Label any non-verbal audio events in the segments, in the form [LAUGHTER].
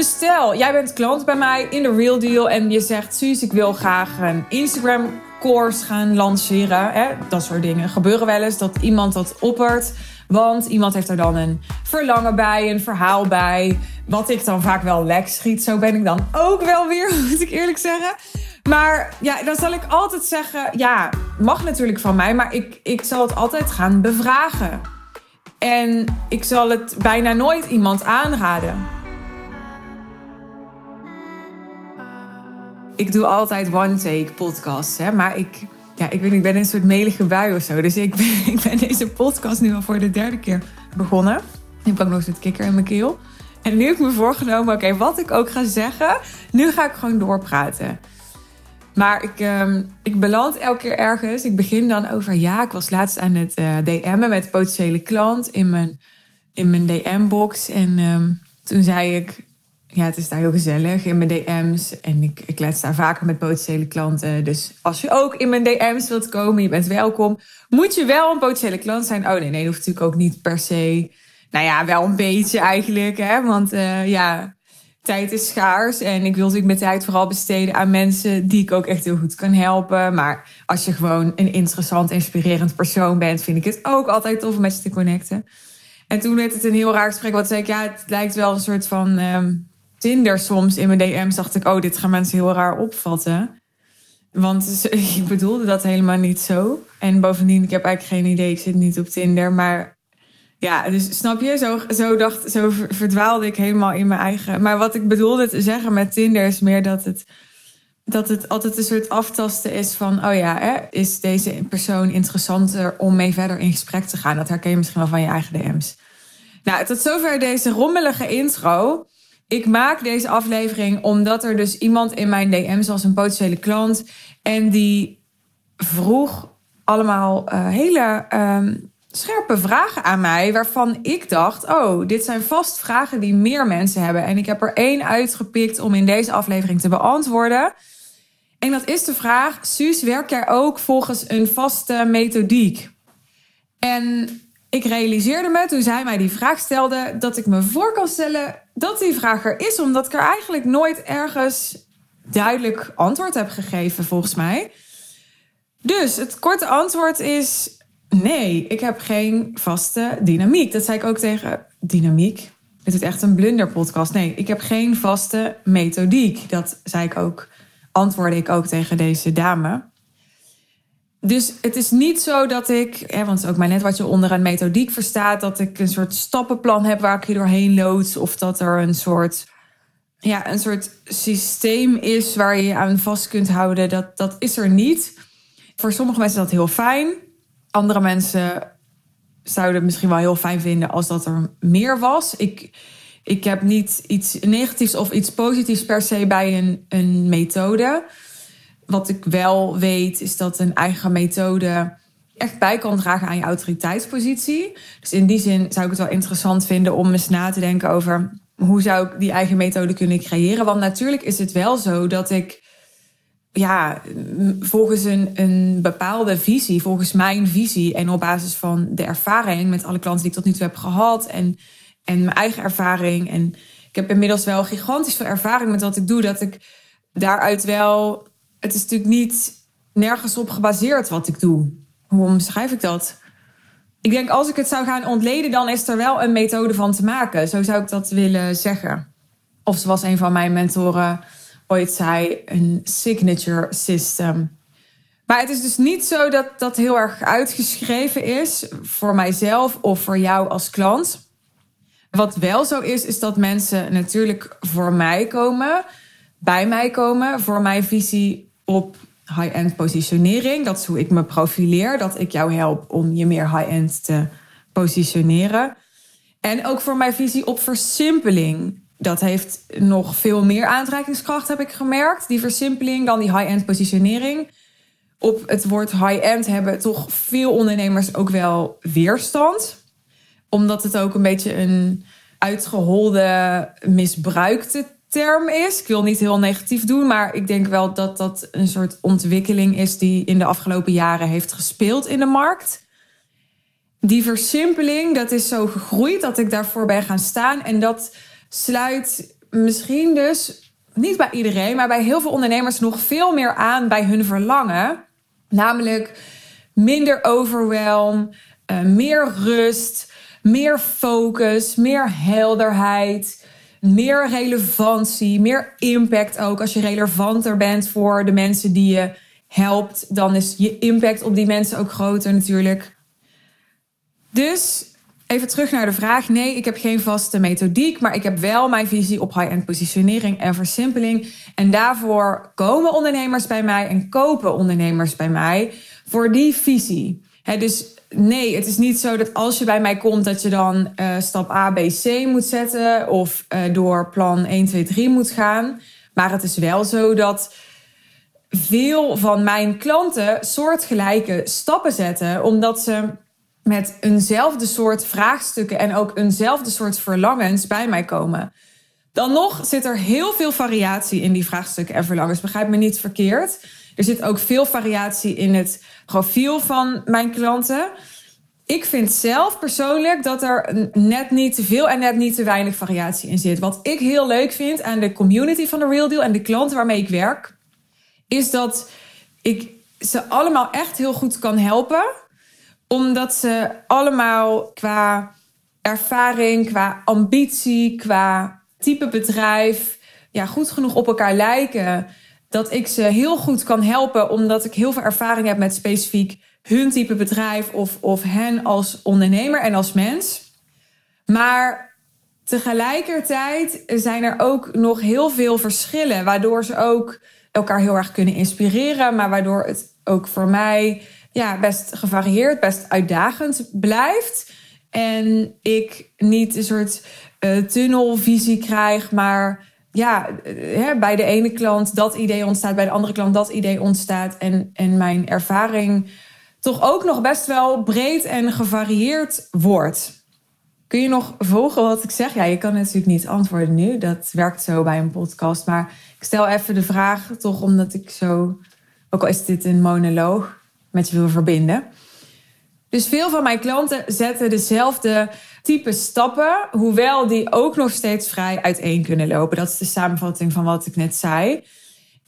Dus stel, jij bent klant bij mij in de Real Deal en je zegt, Suus, ik wil graag een Instagram course gaan lanceren. Hè? Dat soort dingen gebeuren wel eens dat iemand dat oppert. Want iemand heeft er dan een verlangen bij, een verhaal bij. Wat ik dan vaak wel lek schiet. Zo ben ik dan ook wel weer, [LAUGHS] moet ik eerlijk zeggen. Maar ja, dan zal ik altijd zeggen: ja, mag natuurlijk van mij, maar ik, ik zal het altijd gaan bevragen. En ik zal het bijna nooit iemand aanraden. Ik doe altijd one-take podcasts, hè, maar ik, ja, ik, weet, ik ben een soort melige bui of zo. Dus ik ben, [LAUGHS] ik ben deze podcast nu al voor de derde keer begonnen. Heb ik ook nog eens kikker in mijn keel. En nu heb ik me voorgenomen, oké, wat ik ook ga zeggen, nu ga ik gewoon doorpraten. Maar ik, um, ik beland elke keer ergens. Ik begin dan over, ja, ik was laatst aan het uh, DM'en met een potentiële klant in mijn, in mijn DM-box. En um, toen zei ik, ja, het is daar heel gezellig in mijn DM's. En ik, ik let daar vaker met potentiële klanten. Dus als je ook in mijn DM's wilt komen, je bent welkom. Moet je wel een potentiële klant zijn? Oh nee, nee, hoeft natuurlijk ook niet per se. Nou ja, wel een beetje eigenlijk. Hè? Want uh, ja, tijd is schaars. En ik wil natuurlijk mijn tijd vooral besteden aan mensen die ik ook echt heel goed kan helpen. Maar als je gewoon een interessant, inspirerend persoon bent, vind ik het ook altijd tof om met je te connecten. En toen werd het een heel raar gesprek. Wat zei ik, ja, het lijkt wel een soort van um, Tinder soms. In mijn DM's dacht ik, oh, dit gaan mensen heel raar opvatten. Want [LAUGHS] ik bedoelde dat helemaal niet zo. En bovendien, ik heb eigenlijk geen idee, ik zit niet op Tinder. Maar ja, dus snap je, zo, zo, dacht, zo verdwaalde ik helemaal in mijn eigen. Maar wat ik bedoelde te zeggen met Tinder is meer dat het, dat het altijd een soort aftasten is van: oh ja, hè, is deze persoon interessanter om mee verder in gesprek te gaan? Dat herken je misschien wel van je eigen DM's. Nou, tot zover deze rommelige intro. Ik maak deze aflevering omdat er dus iemand in mijn DM's was, een potentiële klant, en die vroeg allemaal uh, hele. Um, scherpe vragen aan mij waarvan ik dacht: oh, dit zijn vast vragen die meer mensen hebben. En ik heb er één uitgepikt om in deze aflevering te beantwoorden. En dat is de vraag: Suus, werk jij ook volgens een vaste methodiek? En ik realiseerde me toen zij mij die vraag stelde dat ik me voor kan stellen dat die vraag er is, omdat ik er eigenlijk nooit ergens duidelijk antwoord heb gegeven, volgens mij. Dus het korte antwoord is Nee, ik heb geen vaste dynamiek. Dat zei ik ook tegen dynamiek. Het is echt een blunder podcast. Nee, ik heb geen vaste methodiek. Dat zei ik ook, antwoordde ik ook tegen deze dame. Dus het is niet zo dat ik, hè, want ook maar net wat je onder een methodiek verstaat, dat ik een soort stappenplan heb waar ik je doorheen loods. Of dat er een soort, ja, een soort systeem is waar je je aan vast kunt houden. Dat, dat is er niet. Voor sommige mensen is dat heel fijn andere mensen zouden het misschien wel heel fijn vinden als dat er meer was. Ik, ik heb niet iets negatiefs of iets positiefs per se bij een, een methode. Wat ik wel weet is dat een eigen methode echt bij kan dragen aan je autoriteitspositie. Dus in die zin zou ik het wel interessant vinden om eens na te denken over hoe zou ik die eigen methode kunnen creëren. Want natuurlijk is het wel zo dat ik ja, volgens een, een bepaalde visie, volgens mijn visie en op basis van de ervaring met alle klanten die ik tot nu toe heb gehad en, en mijn eigen ervaring. En ik heb inmiddels wel gigantisch veel ervaring met wat ik doe, dat ik daaruit wel. Het is natuurlijk niet nergens op gebaseerd wat ik doe. Hoe omschrijf ik dat? Ik denk als ik het zou gaan ontleden, dan is er wel een methode van te maken. Zo zou ik dat willen zeggen. Of zoals een van mijn mentoren ooit zei, een signature system. Maar het is dus niet zo dat dat heel erg uitgeschreven is voor mijzelf of voor jou als klant. Wat wel zo is, is dat mensen natuurlijk voor mij komen, bij mij komen, voor mijn visie op high-end positionering. Dat is hoe ik me profileer, dat ik jou help om je meer high-end te positioneren. En ook voor mijn visie op versimpeling dat heeft nog veel meer aantrekkingskracht, heb ik gemerkt. Die versimpeling dan die high-end positionering. Op het woord high-end hebben toch veel ondernemers ook wel weerstand. Omdat het ook een beetje een uitgeholde, misbruikte term is. Ik wil niet heel negatief doen, maar ik denk wel dat dat een soort ontwikkeling is die in de afgelopen jaren heeft gespeeld in de markt. Die versimpeling, dat is zo gegroeid dat ik daarvoor ben gaan staan. En dat sluit misschien dus niet bij iedereen, maar bij heel veel ondernemers nog veel meer aan bij hun verlangen. Namelijk minder overwhelm, uh, meer rust, meer focus, meer helderheid, meer relevantie, meer impact ook. Als je relevanter bent voor de mensen die je helpt, dan is je impact op die mensen ook groter natuurlijk. Dus even terug naar de vraag. Nee, ik heb geen vaste methodiek, maar ik heb wel mijn visie op high-end positionering en versimpeling. En daarvoor komen ondernemers bij mij en kopen ondernemers bij mij voor die visie. Dus nee, het is niet zo dat als je bij mij komt, dat je dan uh, stap A, B, C moet zetten of uh, door plan 1, 2, 3 moet gaan. Maar het is wel zo dat veel van mijn klanten soortgelijke stappen zetten, omdat ze met eenzelfde soort vraagstukken en ook eenzelfde soort verlangens bij mij komen. Dan nog zit er heel veel variatie in die vraagstukken en verlangens. Begrijp me niet verkeerd. Er zit ook veel variatie in het profiel van mijn klanten. Ik vind zelf persoonlijk dat er net niet te veel en net niet te weinig variatie in zit. Wat ik heel leuk vind aan de community van de Real Deal en de klanten waarmee ik werk, is dat ik ze allemaal echt heel goed kan helpen. Omdat ze allemaal qua ervaring, qua ambitie, qua type bedrijf, ja, goed genoeg op elkaar lijken. Dat ik ze heel goed kan helpen, omdat ik heel veel ervaring heb met specifiek hun type bedrijf of, of hen als ondernemer en als mens. Maar tegelijkertijd zijn er ook nog heel veel verschillen, waardoor ze ook elkaar heel erg kunnen inspireren, maar waardoor het ook voor mij ja, best gevarieerd, best uitdagend blijft. En ik niet een soort uh, tunnelvisie krijg, maar ja, eh, hè, bij de ene klant dat idee ontstaat, bij de andere klant dat idee ontstaat. En, en mijn ervaring toch ook nog best wel breed en gevarieerd wordt. Kun je nog volgen wat ik zeg? Ja, je kan natuurlijk niet antwoorden nu. Dat werkt zo bij een podcast. Maar ik stel even de vraag, toch omdat ik zo, ook al is dit een monoloog, met je wil verbinden. Dus veel van mijn klanten zetten dezelfde type stappen, hoewel die ook nog steeds vrij uiteen kunnen lopen. Dat is de samenvatting van wat ik net zei.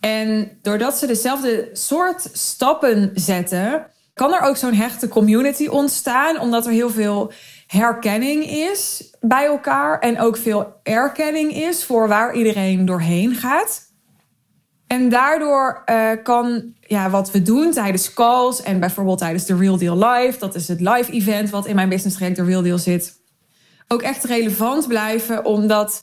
En doordat ze dezelfde soort stappen zetten, kan er ook zo'n hechte community ontstaan, omdat er heel veel herkenning is bij elkaar en ook veel erkenning is voor waar iedereen doorheen gaat. En daardoor uh, kan ja, wat we doen tijdens calls en bijvoorbeeld tijdens de Real Deal Live, dat is het live event wat in mijn business traject de Real Deal zit, ook echt relevant blijven, omdat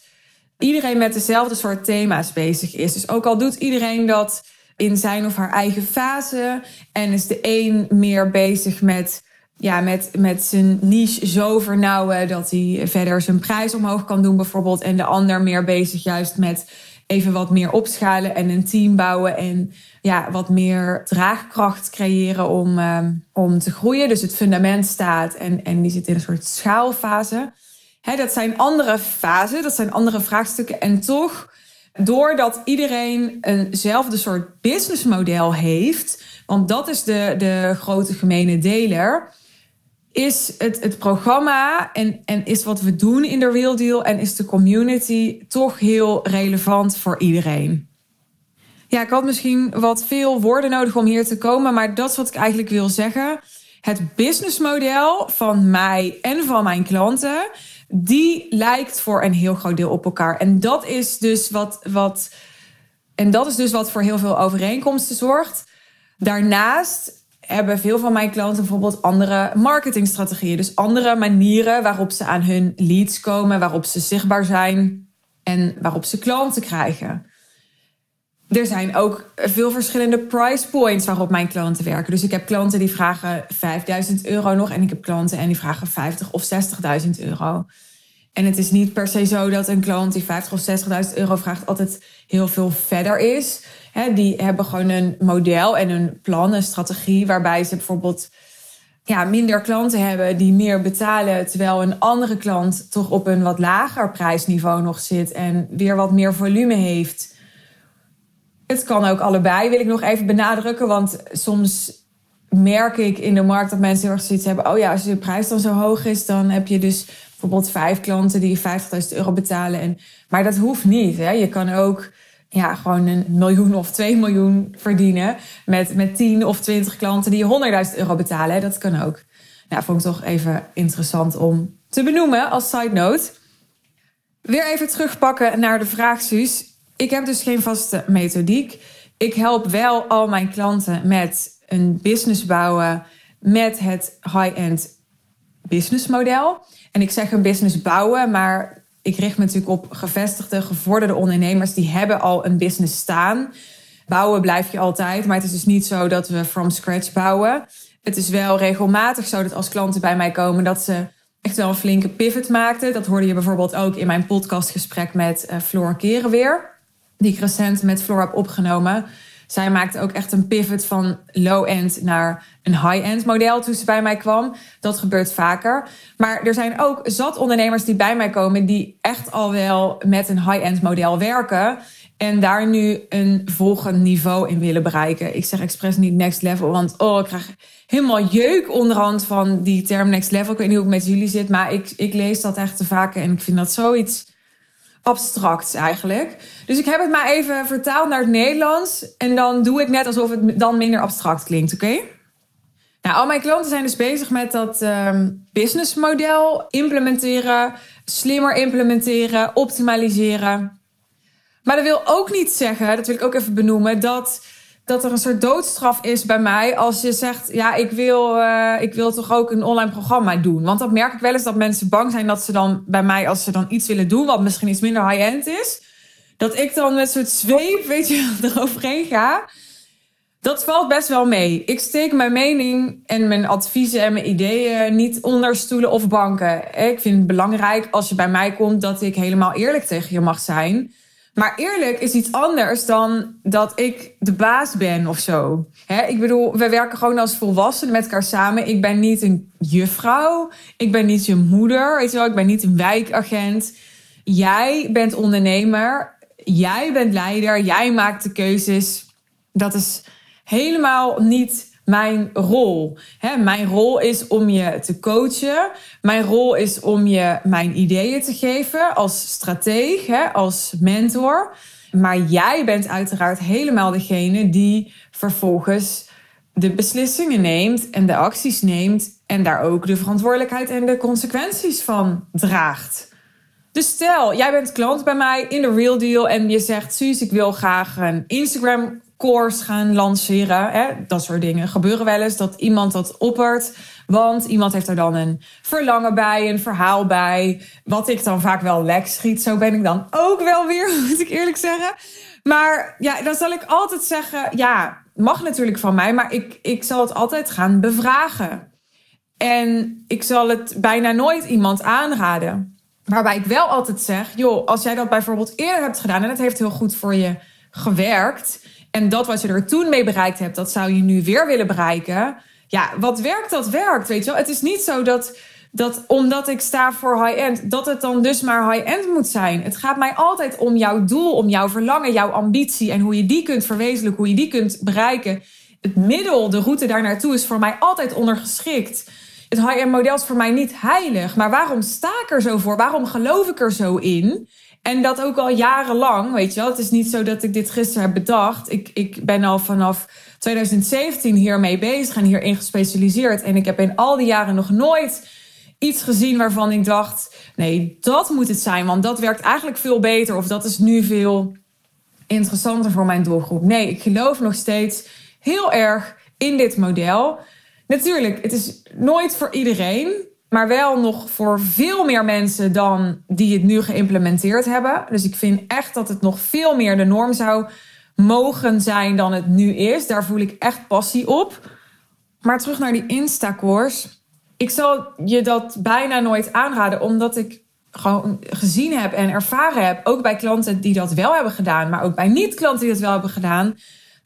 iedereen met dezelfde soort thema's bezig is. Dus ook al doet iedereen dat in zijn of haar eigen fase en is de een meer bezig met ja, met, met zijn niche zo vernauwen dat hij verder zijn prijs omhoog kan doen, bijvoorbeeld. En de ander meer bezig juist met even wat meer opschalen en een team bouwen. En ja, wat meer draagkracht creëren om, um, om te groeien. Dus het fundament staat en, en die zit in een soort schaalfase. Hè, dat zijn andere fasen, dat zijn andere vraagstukken. En toch, doordat iedereen eenzelfde soort businessmodel heeft, want dat is de, de grote gemene deler is het, het programma en, en is wat we doen in de Real Deal en is de community toch heel relevant voor iedereen. Ja, ik had misschien wat veel woorden nodig om hier te komen, maar dat is wat ik eigenlijk wil zeggen. Het businessmodel van mij en van mijn klanten, die lijkt voor een heel groot deel op elkaar. En dat is dus wat, wat, en dat is dus wat voor heel veel overeenkomsten zorgt. Daarnaast hebben veel van mijn klanten bijvoorbeeld andere marketingstrategieën. Dus andere manieren waarop ze aan hun leads komen, waarop ze zichtbaar zijn en waarop ze klanten krijgen. Er zijn ook veel verschillende price points waarop mijn klanten werken. Dus ik heb klanten die vragen 5000 euro nog en ik heb klanten en die vragen 50 of 60.000 euro. En het is niet per se zo dat een klant die 50 of 60.000 euro vraagt altijd heel veel verder is die hebben gewoon een model en een plan, een strategie waarbij ze bijvoorbeeld ja, minder klanten hebben die meer betalen, terwijl een andere klant toch op een wat lager prijsniveau nog zit en weer wat meer volume heeft. Het kan ook allebei, wil ik nog even benadrukken, want soms merk ik in de markt dat mensen heel erg zoiets hebben: oh ja, als je prijs dan zo hoog is, dan heb je dus bijvoorbeeld vijf klanten die 50.000 euro betalen. En, maar dat hoeft niet. Hè? Je kan ook ja, gewoon een miljoen of 2 miljoen verdienen met, met 10 of 20 klanten die 100.000 euro betalen. Dat kan ook. Nou, vond ik toch even interessant om te benoemen als side note. Weer even terugpakken naar de vraag, Suus. Ik heb dus geen vaste methodiek. Ik help wel al mijn klanten met een business bouwen met het high-end businessmodel. En ik zeg een business bouwen, maar ik richt me natuurlijk op gevestigde, gevorderde ondernemers die hebben al een business staan. Bouwen blijf je altijd, maar het is dus niet zo dat we from scratch bouwen. Het is wel regelmatig zo dat als klanten bij mij komen, dat ze echt wel een flinke pivot maakten. Dat hoorde je bijvoorbeeld ook in mijn podcastgesprek met uh, Floor Kerenweer, die ik recent met Floor heb opgenomen. Zij maakte ook echt een pivot van low-end naar een high-end model toen ze bij mij kwam. Dat gebeurt vaker. Maar er zijn ook zat ondernemers die bij mij komen die echt al wel met een high-end model werken. En daar nu een volgend niveau in willen bereiken. Ik zeg expres niet next level, want oh, ik krijg helemaal jeuk onderhand van die term next level. Ik weet niet hoe het met jullie zit, maar ik, ik lees dat echt te vaak en ik vind dat zoiets abstract eigenlijk. Dus ik heb het maar even vertaald naar het Nederlands. En dan doe ik net alsof het dan minder abstract klinkt, oké? Nou, al mijn klanten zijn dus bezig met dat um, businessmodel implementeren, slimmer implementeren, optimaliseren. Maar dat wil ook niet zeggen, dat wil ik ook even benoemen, dat dat er een soort doodstraf is bij mij als je zegt: Ja, ik wil, uh, ik wil toch ook een online programma doen. Want dat merk ik wel eens dat mensen bang zijn dat ze dan bij mij, als ze dan iets willen doen, wat misschien iets minder high-end is, dat ik dan met soort zweep, weet je, [LAUGHS] eroverheen ga. Dat valt best wel mee. Ik steek mijn mening en mijn adviezen en mijn ideeën niet onder stoelen of banken. Ik vind het belangrijk als je bij mij komt dat ik helemaal eerlijk tegen je mag zijn. Maar eerlijk is iets anders dan dat ik de baas ben of zo. ik bedoel, we werken gewoon als volwassenen met elkaar samen. Ik ben niet een juffrouw. Ik ben niet je moeder. Weet je wel, ik ben niet een wijkagent. Jij bent ondernemer. Jij bent leider. Jij maakt de keuzes. Dat is helemaal niet mijn rol. mijn rol is om je te coachen. Mijn rol is om je mijn ideeën te geven als strateeg, als mentor. Maar jij bent uiteraard helemaal degene die vervolgens de beslissingen neemt en de acties neemt en daar ook de verantwoordelijkheid en de consequenties van draagt. Dus stel, jij bent klant bij mij in de Real Deal en je zegt: Suus, ik wil graag een Instagram course gaan lanceren. Hè? Dat soort dingen gebeuren wel eens dat iemand dat oppert. Want iemand heeft er dan een verlangen bij, een verhaal bij. Wat ik dan vaak wel lek schiet. Zo ben ik dan ook wel weer, [LAUGHS] moet ik eerlijk zeggen. Maar ja, dan zal ik altijd zeggen: ja, mag natuurlijk van mij, maar ik, ik zal het altijd gaan bevragen. En ik zal het bijna nooit iemand aanraden. Waarbij ik wel altijd zeg: joh, als jij dat bijvoorbeeld eerder hebt gedaan en het heeft heel goed voor je gewerkt en dat wat je er toen mee bereikt hebt, dat zou je nu weer willen bereiken. Ja, wat werkt, dat werkt, weet je wel. Het is niet zo dat, dat omdat ik sta voor high-end, dat het dan dus maar high-end moet zijn. Het gaat mij altijd om jouw doel, om jouw verlangen, jouw ambitie en hoe je die kunt verwezenlijken, hoe je die kunt bereiken. Het middel, de route daar naartoe is voor mij altijd ondergeschikt. Het high-end model is voor mij niet heilig. Maar waarom sta ik er zo voor? Waarom geloof ik er zo in? En dat ook al jarenlang, weet je wel. Het is niet zo dat ik dit gisteren heb bedacht. Ik, ik ben al vanaf 2017 hiermee bezig en hierin gespecialiseerd. En ik heb in al die jaren nog nooit iets gezien waarvan ik dacht: nee, dat moet het zijn. Want dat werkt eigenlijk veel beter. Of dat is nu veel interessanter voor mijn doelgroep. Nee, ik geloof nog steeds heel erg in dit model. Natuurlijk, het is nooit voor iedereen maar wel nog voor veel meer mensen dan die het nu geïmplementeerd hebben. Dus ik vind echt dat het nog veel meer de norm zou mogen zijn dan het nu is. Daar voel ik echt passie op. Maar terug naar die Insta-course. Ik zal je dat bijna nooit aanraden, omdat ik gewoon gezien heb en ervaren heb, ook bij klanten die dat wel hebben gedaan, maar ook bij niet-klanten die dat wel hebben gedaan,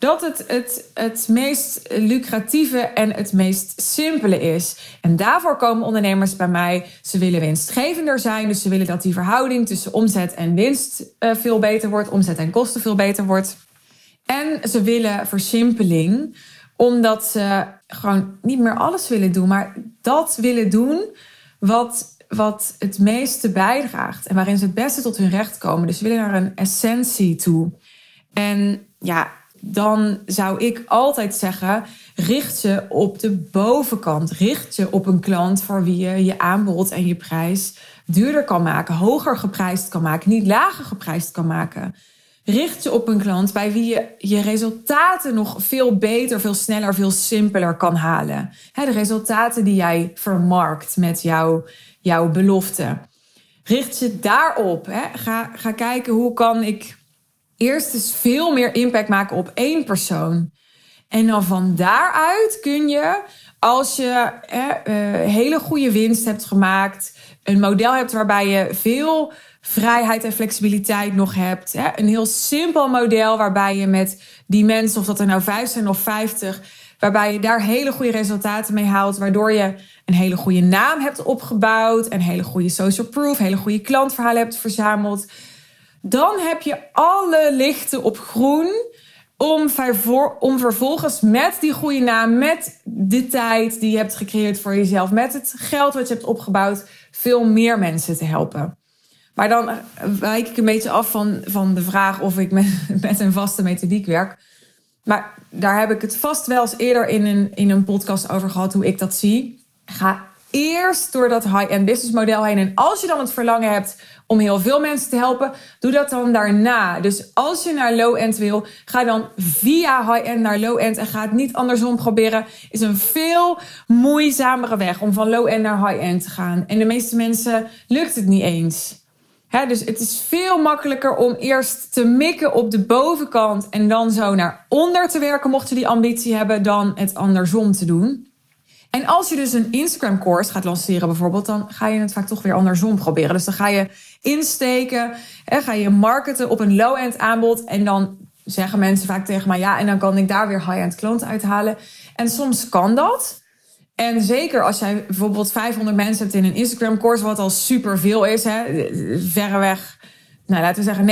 dat het, het het meest lucratieve en het meest simpele is. En daarvoor komen ondernemers bij mij. Ze willen winstgevender zijn, dus ze willen dat die verhouding tussen omzet en winst uh, veel beter wordt, omzet en kosten veel beter wordt. En ze willen versimpeling, omdat ze gewoon niet meer alles willen doen, maar dat willen doen wat wat het meeste bijdraagt en waarin ze het beste tot hun recht komen. Dus ze willen naar een essentie toe. En ja, dan zou ik altijd zeggen: richt je op de bovenkant. Richt je op een klant voor wie je je aanbod en je prijs duurder kan maken, hoger geprijsd kan maken, niet lager geprijsd kan maken. Richt je op een klant bij wie je je resultaten nog veel beter, veel sneller, veel simpeler kan halen. de resultaten die jij vermarkt met jouw, jouw belofte. Richt je daarop. Ga, ga kijken hoe kan ik eerst eens veel meer impact maken op één persoon. En dan van daaruit kun je, als je eh, hele goede winst hebt gemaakt, een model hebt waarbij je veel vrijheid en flexibiliteit nog hebt. Hè? Een heel simpel model waarbij je met die mensen, of dat er nou vijf zijn of vijftig, waarbij je daar hele goede resultaten mee haalt, waardoor je een hele goede naam hebt opgebouwd, een hele goede social proof, hele goede klantverhalen hebt verzameld. Dan heb je alle lichten op groen om, om vervolgens met die goede naam, met de tijd die je hebt gecreëerd voor jezelf, met het geld wat je hebt opgebouwd, veel meer mensen te helpen. Maar dan wijk ik een beetje af van, van de vraag of ik met, [LAUGHS] met een vaste methodiek werk. Maar daar heb ik het vast wel eens eerder in een, in een podcast over gehad hoe ik dat zie. Ga eerst door dat high-end business model heen. En als je dan het verlangen hebt om heel veel mensen te helpen, doe dat dan daarna. Dus als je naar low-end wil, ga dan via high-end naar low-end en ga het niet andersom proberen. Is een veel moeizamere weg om van low-end naar high-end te gaan. En de meeste mensen lukt het niet eens. dus het is veel makkelijker om eerst te mikken op de bovenkant en dan zo naar onder te werken, mocht je die ambitie hebben, dan het andersom te doen. En als je dus een Instagram course gaat lanceren bijvoorbeeld, dan ga je het vaak toch weer andersom proberen. Dus dan ga je insteken, hè, ga je marketen op een low-end aanbod en dan zeggen mensen vaak tegen mij ja, en dan kan ik daar weer high-end klanten uithalen. En soms kan dat. En zeker als jij bijvoorbeeld 500 mensen hebt in een Instagram course, wat al super veel is, hè, verreweg, nou laten we zeggen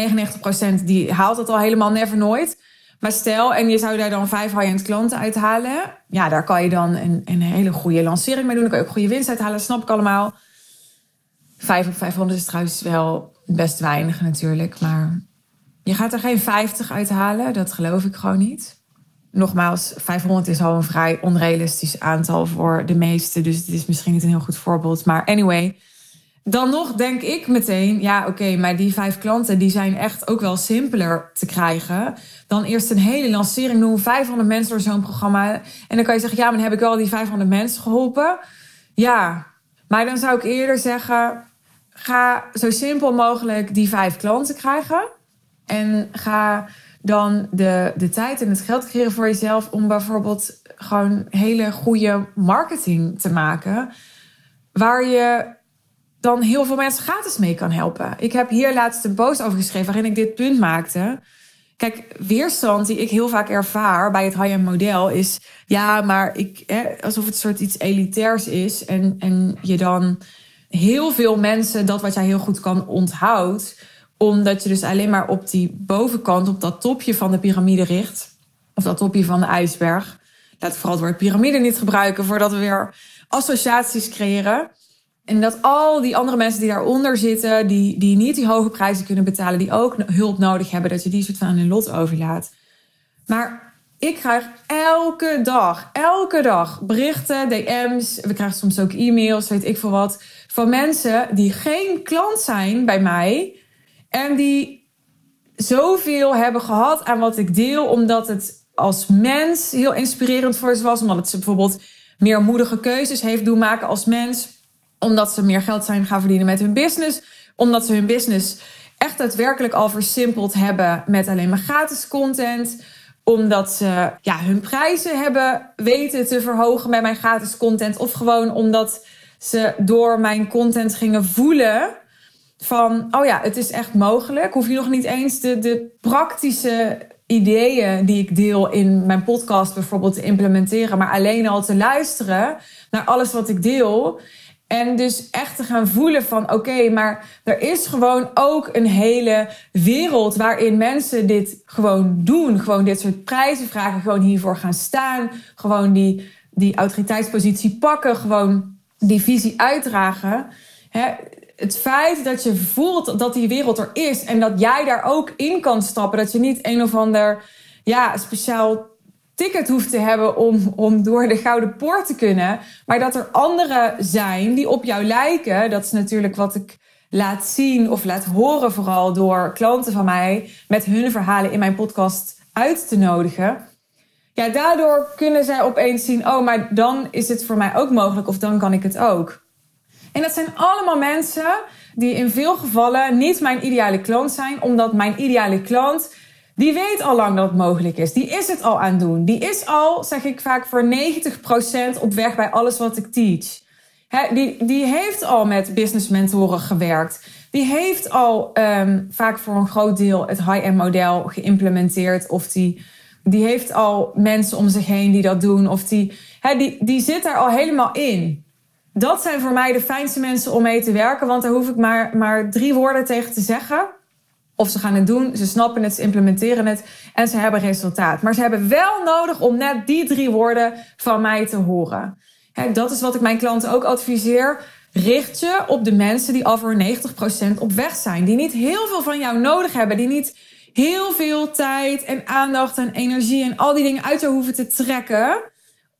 99% die haalt het al helemaal never nooit. Maar stel, en je zou daar dan vijf high-end klanten uithalen. Ja, daar kan je dan een, een hele goede lancering mee doen. Dan kan je ook goede winst uithalen, snap ik allemaal. Vijf op 500 is trouwens wel best weinig natuurlijk. Maar je gaat er geen 50 uithalen. Dat geloof ik gewoon niet. Nogmaals, 500 is al een vrij onrealistisch aantal voor de meesten. Dus het is misschien niet een heel goed voorbeeld. Maar anyway, dan nog denk ik meteen, ja oké, maar die vijf klanten die zijn echt ook wel simpeler te krijgen. Dan eerst een hele lancering doen, 500 mensen door zo'n programma. En dan kan je zeggen, ja, maar dan heb ik wel die 500 mensen geholpen. Ja, maar dan zou ik eerder zeggen, ga zo simpel mogelijk die vijf klanten krijgen. En ga dan de, de tijd en het geld creëren voor jezelf om bijvoorbeeld gewoon hele goede marketing te maken. Waar je dan heel veel mensen gratis mee kan helpen. Ik heb hier laatst een post over geschreven waarin ik dit punt maakte. Kijk, weerstand die ik heel vaak ervaar bij het high-end model is... ja, maar ik, alsof het soort iets elitairs is... En, en je dan heel veel mensen dat wat jij heel goed kan onthoudt... omdat je dus alleen maar op die bovenkant, op dat topje van de piramide richt... of dat topje van de ijsberg. Laat vooral het woord piramide niet gebruiken... voordat we weer associaties creëren... En dat al die andere mensen die daaronder zitten, die, die niet die hoge prijzen kunnen betalen, die ook hulp nodig hebben, dat je die soort van aan hun lot overlaat. Maar ik krijg elke dag, elke dag berichten, DM's. We krijgen soms ook e-mails, weet ik veel wat. Van mensen die geen klant zijn bij mij. En die zoveel hebben gehad aan wat ik deel, omdat het als mens heel inspirerend voor ze was. Omdat het ze bijvoorbeeld meer moedige keuzes heeft doen maken als mens omdat ze meer geld zijn gaan verdienen met hun business. Omdat ze hun business echt daadwerkelijk al versimpeld hebben met alleen maar gratis content. Omdat ze ja, hun prijzen hebben weten te verhogen met mijn gratis content. Of gewoon omdat ze door mijn content gingen voelen van, oh ja, het is echt mogelijk. Hoef je nog niet eens de, de praktische ideeën die ik deel in mijn podcast bijvoorbeeld te implementeren, maar alleen al te luisteren naar alles wat ik deel. En dus echt te gaan voelen van oké, maar er is gewoon ook een hele wereld waarin mensen dit gewoon doen. Gewoon dit soort prijzen vragen, gewoon hiervoor gaan staan. Gewoon die, die autoriteitspositie pakken, gewoon die visie uitdragen. het feit dat je voelt dat die wereld er is en dat jij daar ook in kan stappen. Dat je niet een of ander ja, speciaal ticket hoeft te hebben om, om door de gouden poort te kunnen. Maar dat er anderen zijn die op jou lijken. Dat is natuurlijk wat ik laat zien of laat horen, vooral door klanten van mij, met hun verhalen in mijn podcast uit te nodigen. Ja, daardoor kunnen zij opeens zien: oh, maar dan is het voor mij ook mogelijk of dan kan ik het ook. En dat zijn allemaal mensen die in veel gevallen niet mijn ideale klant zijn, omdat mijn ideale klant die weet al lang dat het mogelijk is. Die is het al aan het doen. Die is al, zeg ik vaak, voor 90% op weg bij alles wat ik teach. die, die heeft al met business mentoren gewerkt. Die heeft al um, vaak voor een groot deel het high-end model geïmplementeerd. Of die, die heeft al mensen om zich heen die dat doen. Of die, die, die zit er al helemaal in. Dat zijn voor mij de fijnste mensen om mee te werken. Want daar hoef ik maar, maar drie woorden tegen te zeggen. Of ze gaan het doen, ze snappen het, ze implementeren het en ze hebben resultaat. Maar ze hebben wel nodig om net die drie woorden van mij te horen. dat is wat ik mijn klanten ook adviseer. Richt je op de mensen die al voor 90% op weg zijn. Die niet heel veel van jou nodig hebben. Die niet heel veel tijd en aandacht en energie en al die dingen uit jou hoeven te trekken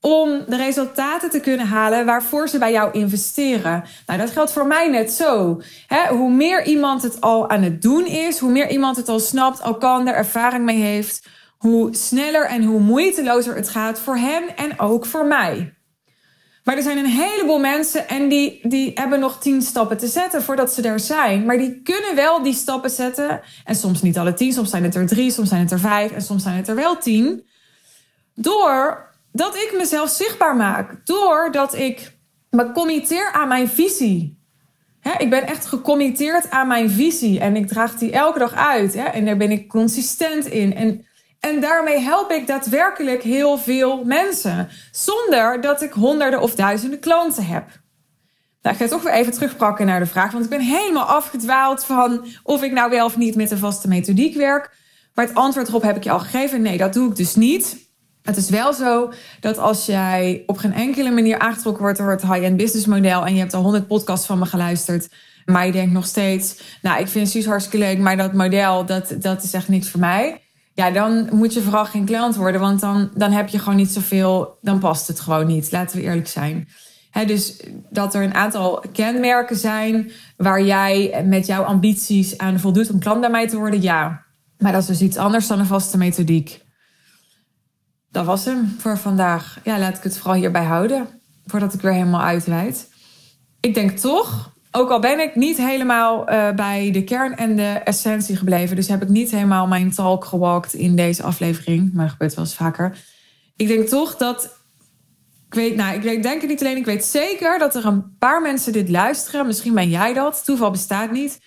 om de resultaten te kunnen halen waarvoor ze bij jou investeren. Nou, dat geldt voor mij net zo. hoe meer iemand het al aan het doen is, hoe meer iemand het al snapt, al kan, er ervaring mee heeft, hoe sneller en hoe moeitelozer het gaat voor hen en ook voor mij. Maar er zijn een heleboel mensen en die, die hebben nog tien stappen te zetten voordat ze er zijn. Maar die kunnen wel die stappen zetten. En soms niet alle tien, soms zijn het er drie, soms zijn het er vijf en soms zijn het er wel tien. Door dat ik mezelf zichtbaar maak. Doordat ik me committeer aan mijn visie. ik ben echt gecommitteerd aan mijn visie en ik draag die elke dag uit. en daar ben ik consistent in. En, en daarmee help ik daadwerkelijk heel veel mensen. Zonder dat ik honderden of duizenden klanten heb. Nou, ik ga toch weer even terugpakken naar de vraag. Want ik ben helemaal afgedwaald van of ik nou wel of niet met een vaste methodiek werk. Maar het antwoord erop heb ik je al gegeven. Nee, dat doe ik dus niet. Het is wel zo dat als jij op geen enkele manier aangetrokken wordt door het high-end business model en je hebt al honderd podcasts van me geluisterd, maar je denkt nog steeds, nou, ik vind Suus hartstikke leuk, maar dat model, dat, dat is echt niks voor mij. Ja, dan moet je vooral geen klant worden, want dan, dan heb je gewoon niet zoveel, dan past het gewoon niet. Laten we eerlijk zijn. dus dat er een aantal kenmerken zijn waar jij met jouw ambities aan voldoet om klant bij mij te worden, ja. Maar dat is dus iets anders dan een vaste methodiek dat was hem voor vandaag. Ja, laat ik het vooral hierbij houden. Voordat ik weer helemaal uitweid. Ik denk toch, ook al ben ik niet helemaal uh, bij de kern en de essentie gebleven. Dus heb ik niet helemaal mijn talk gewalkt in deze aflevering. Maar gebeurt wel eens vaker. Ik denk toch dat. Ik weet, nou, ik denk het niet alleen. Ik weet zeker dat er een paar mensen dit luisteren. Misschien ben jij dat. Toeval bestaat niet.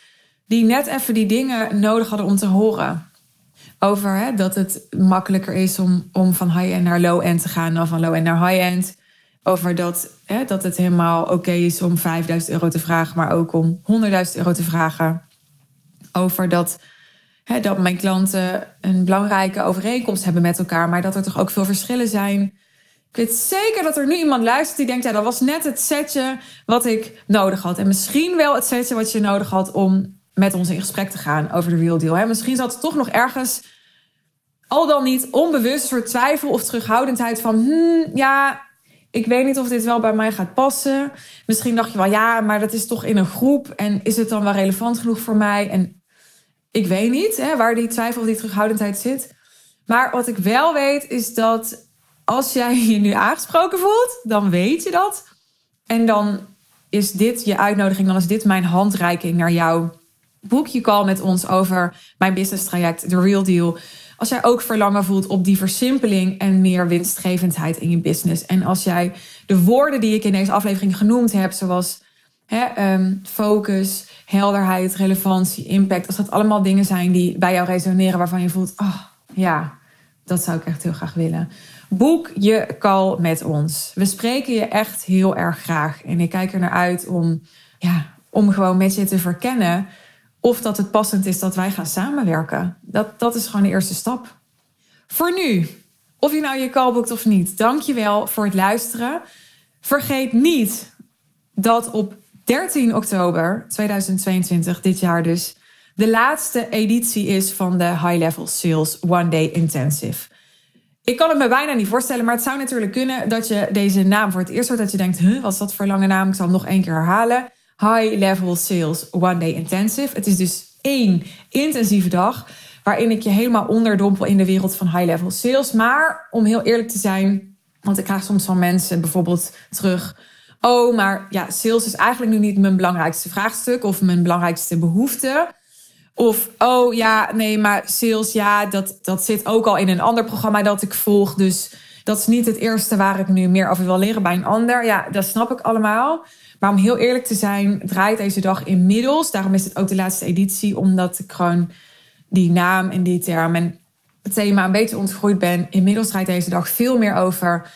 Die net even die dingen nodig hadden om te horen over hè, dat het makkelijker is om, om van high-end naar low-end te gaan dan van low-end naar high-end. Over dat, hè, dat het helemaal oké is om 5000 euro te vragen, maar ook om 100.000 euro te vragen. Over dat, hè, dat mijn klanten een belangrijke overeenkomst hebben met elkaar, maar dat er toch ook veel verschillen zijn. Ik weet zeker dat er nu iemand luistert die denkt: ja, dat was net het setje wat ik nodig had. En misschien wel het setje wat je nodig had om met ons in gesprek te gaan over de real deal. Hè? Misschien zat er toch nog ergens al dan niet onbewust soort twijfel of terughoudendheid van, hmm, ja, ik weet niet of dit wel bij mij gaat passen. Misschien dacht je wel, ja, maar dat is toch in een groep en is het dan wel relevant genoeg voor mij? En ik weet niet hè, waar die twijfel of die terughoudendheid zit. Maar wat ik wel weet is dat als jij je nu aangesproken voelt, dan weet je dat. En dan is dit je uitnodiging, dan is dit mijn handreiking naar jou. Boek je call met ons over mijn business traject, The Real Deal als jij ook verlangen voelt op die versimpeling en meer winstgevendheid in je business. En als jij de woorden die ik in deze aflevering genoemd heb, zoals hè, um, focus, helderheid, relevantie, impact, als dat allemaal dingen zijn die bij jou resoneren, waarvan je voelt, oh ja, dat zou ik echt heel graag willen. Boek je call met ons. We spreken je echt heel erg graag. En ik kijk er naar uit om, ja, om gewoon met je te verkennen of dat het passend is dat wij gaan samenwerken. Dat, dat is gewoon de eerste stap. Voor nu, of je nou je call boekt of niet, dank je wel voor het luisteren. Vergeet niet dat op 13 oktober 2022, dit jaar dus, de laatste editie is van de High Level Sales One Day Intensive. Ik kan het me bijna niet voorstellen, maar het zou natuurlijk kunnen dat je deze naam voor het eerst hoort. Dat je denkt, huh, wat is dat voor lange naam? Ik zal hem nog één keer herhalen. High Level Sales One Day Intensive. Het is dus één intensieve dag waarin ik je helemaal onderdompel in de wereld van high level sales. Maar om heel eerlijk te zijn, want ik krijg soms van mensen bijvoorbeeld terug. Oh, maar ja, sales is eigenlijk nu niet mijn belangrijkste vraagstuk of mijn belangrijkste behoefte. Of, oh ja, nee, maar sales, ja, dat, dat zit ook al in een ander programma dat ik volg. Dus dat is niet het eerste waar ik nu meer over wil leren bij een ander. Ja, dat snap ik allemaal. Maar om heel eerlijk te zijn, draait deze dag inmiddels. Daarom is het ook de laatste editie, omdat ik gewoon die naam en die term en het thema een beetje ontgroeid ben. Inmiddels draait deze dag veel meer over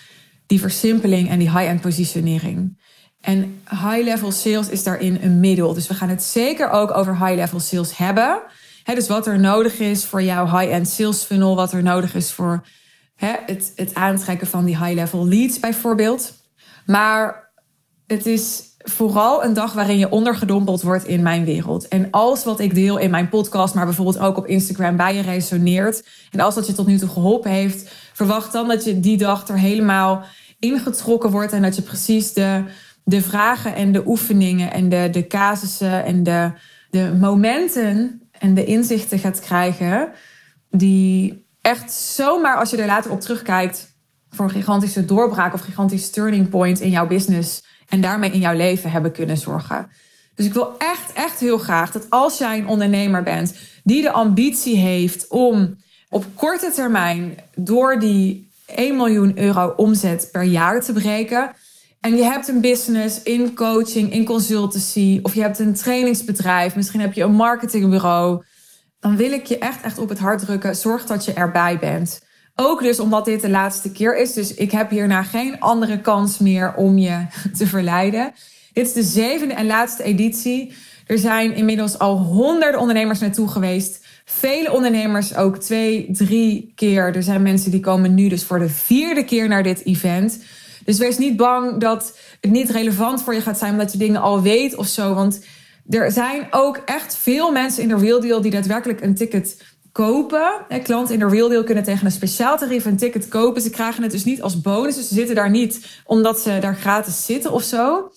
die versimpeling en die high-end positionering. En high-level sales is daarin een middel. Dus we gaan het zeker ook over high-level sales hebben. dus wat er nodig is voor jouw high-end sales funnel, wat er nodig is voor het, het aantrekken van die high-level leads bijvoorbeeld. Maar het is vooral een dag waarin je ondergedompeld wordt in mijn wereld. En als wat ik deel in mijn podcast, maar bijvoorbeeld ook op Instagram bij je resoneert. En als dat je tot nu toe geholpen heeft, verwacht dan dat je die dag er helemaal ingetrokken wordt. En dat je precies de, de vragen en de oefeningen en de, de casussen en de, de momenten en de inzichten gaat krijgen. Die echt zomaar als je er later op terugkijkt voor een gigantische doorbraak of gigantisch turning point in jouw business en daarmee in jouw leven hebben kunnen zorgen. Dus ik wil echt, echt heel graag dat als jij een ondernemer bent die de ambitie heeft om op korte termijn door die 1 miljoen euro omzet per jaar te breken. En je hebt een business in coaching, in consultancy, of je hebt een trainingsbedrijf, misschien heb je een marketingbureau. Dan wil ik je echt, echt op het hart drukken. Zorg dat je erbij bent. Ook dus omdat dit de laatste keer is. Dus ik heb hierna geen andere kans meer om je [LAUGHS] te verleiden. Dit is de zevende en laatste editie. Er zijn inmiddels al honderden ondernemers naartoe geweest. Vele ondernemers ook twee, drie keer. Er zijn mensen die komen nu dus voor de vierde keer naar dit event. Dus wees niet bang dat het niet relevant voor je gaat zijn omdat je dingen al weet of zo. Want er zijn ook echt veel mensen in de Real Deal die daadwerkelijk een ticket kopen. Klanten in de Real Deal kunnen tegen een speciaal tarief een ticket kopen. Ze krijgen het dus niet als bonus. Dus ze zitten daar niet omdat ze daar gratis zitten of zo.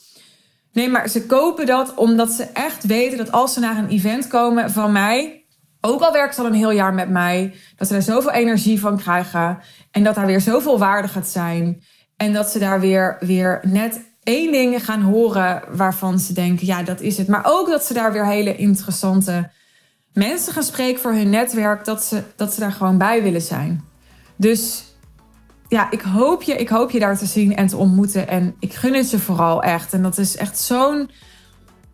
Nee, maar ze kopen dat omdat ze echt weten dat als ze naar een event komen van mij, ook al werken ze al een heel jaar met mij, dat ze daar zoveel energie van krijgen en dat daar weer zoveel waarde gaat zijn. En dat ze daar weer, weer net één ding gaan horen waarvan ze denken, ja, dat is het. Maar ook dat ze daar weer hele interessante mensen gaan spreken voor hun netwerk, dat ze, dat ze daar gewoon bij willen zijn. Dus ja, ik hoop, je, ik hoop je daar te zien en te ontmoeten. En ik gun het je vooral echt. En dat is echt zo'n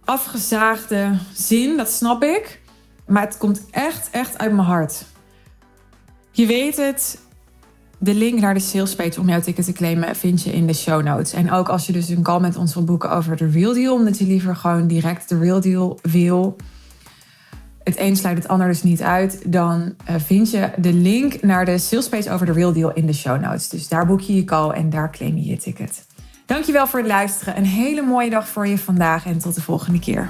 afgezaagde zin, dat snap ik. Maar het komt echt, echt uit mijn hart. Je weet het, de link naar de sales page om jouw ticket te claimen vind je in de show notes. En ook als je dus een call met ons wil boeken over de Real Deal, omdat je liever gewoon direct de Real Deal wil het een sluit het ander dus niet uit, dan uh, vind je de link naar de salespage over de Real Deal in de show notes. Dus daar boek je je call en daar claim je je ticket. Dankjewel voor het luisteren. Een hele mooie dag voor je vandaag en tot de volgende keer.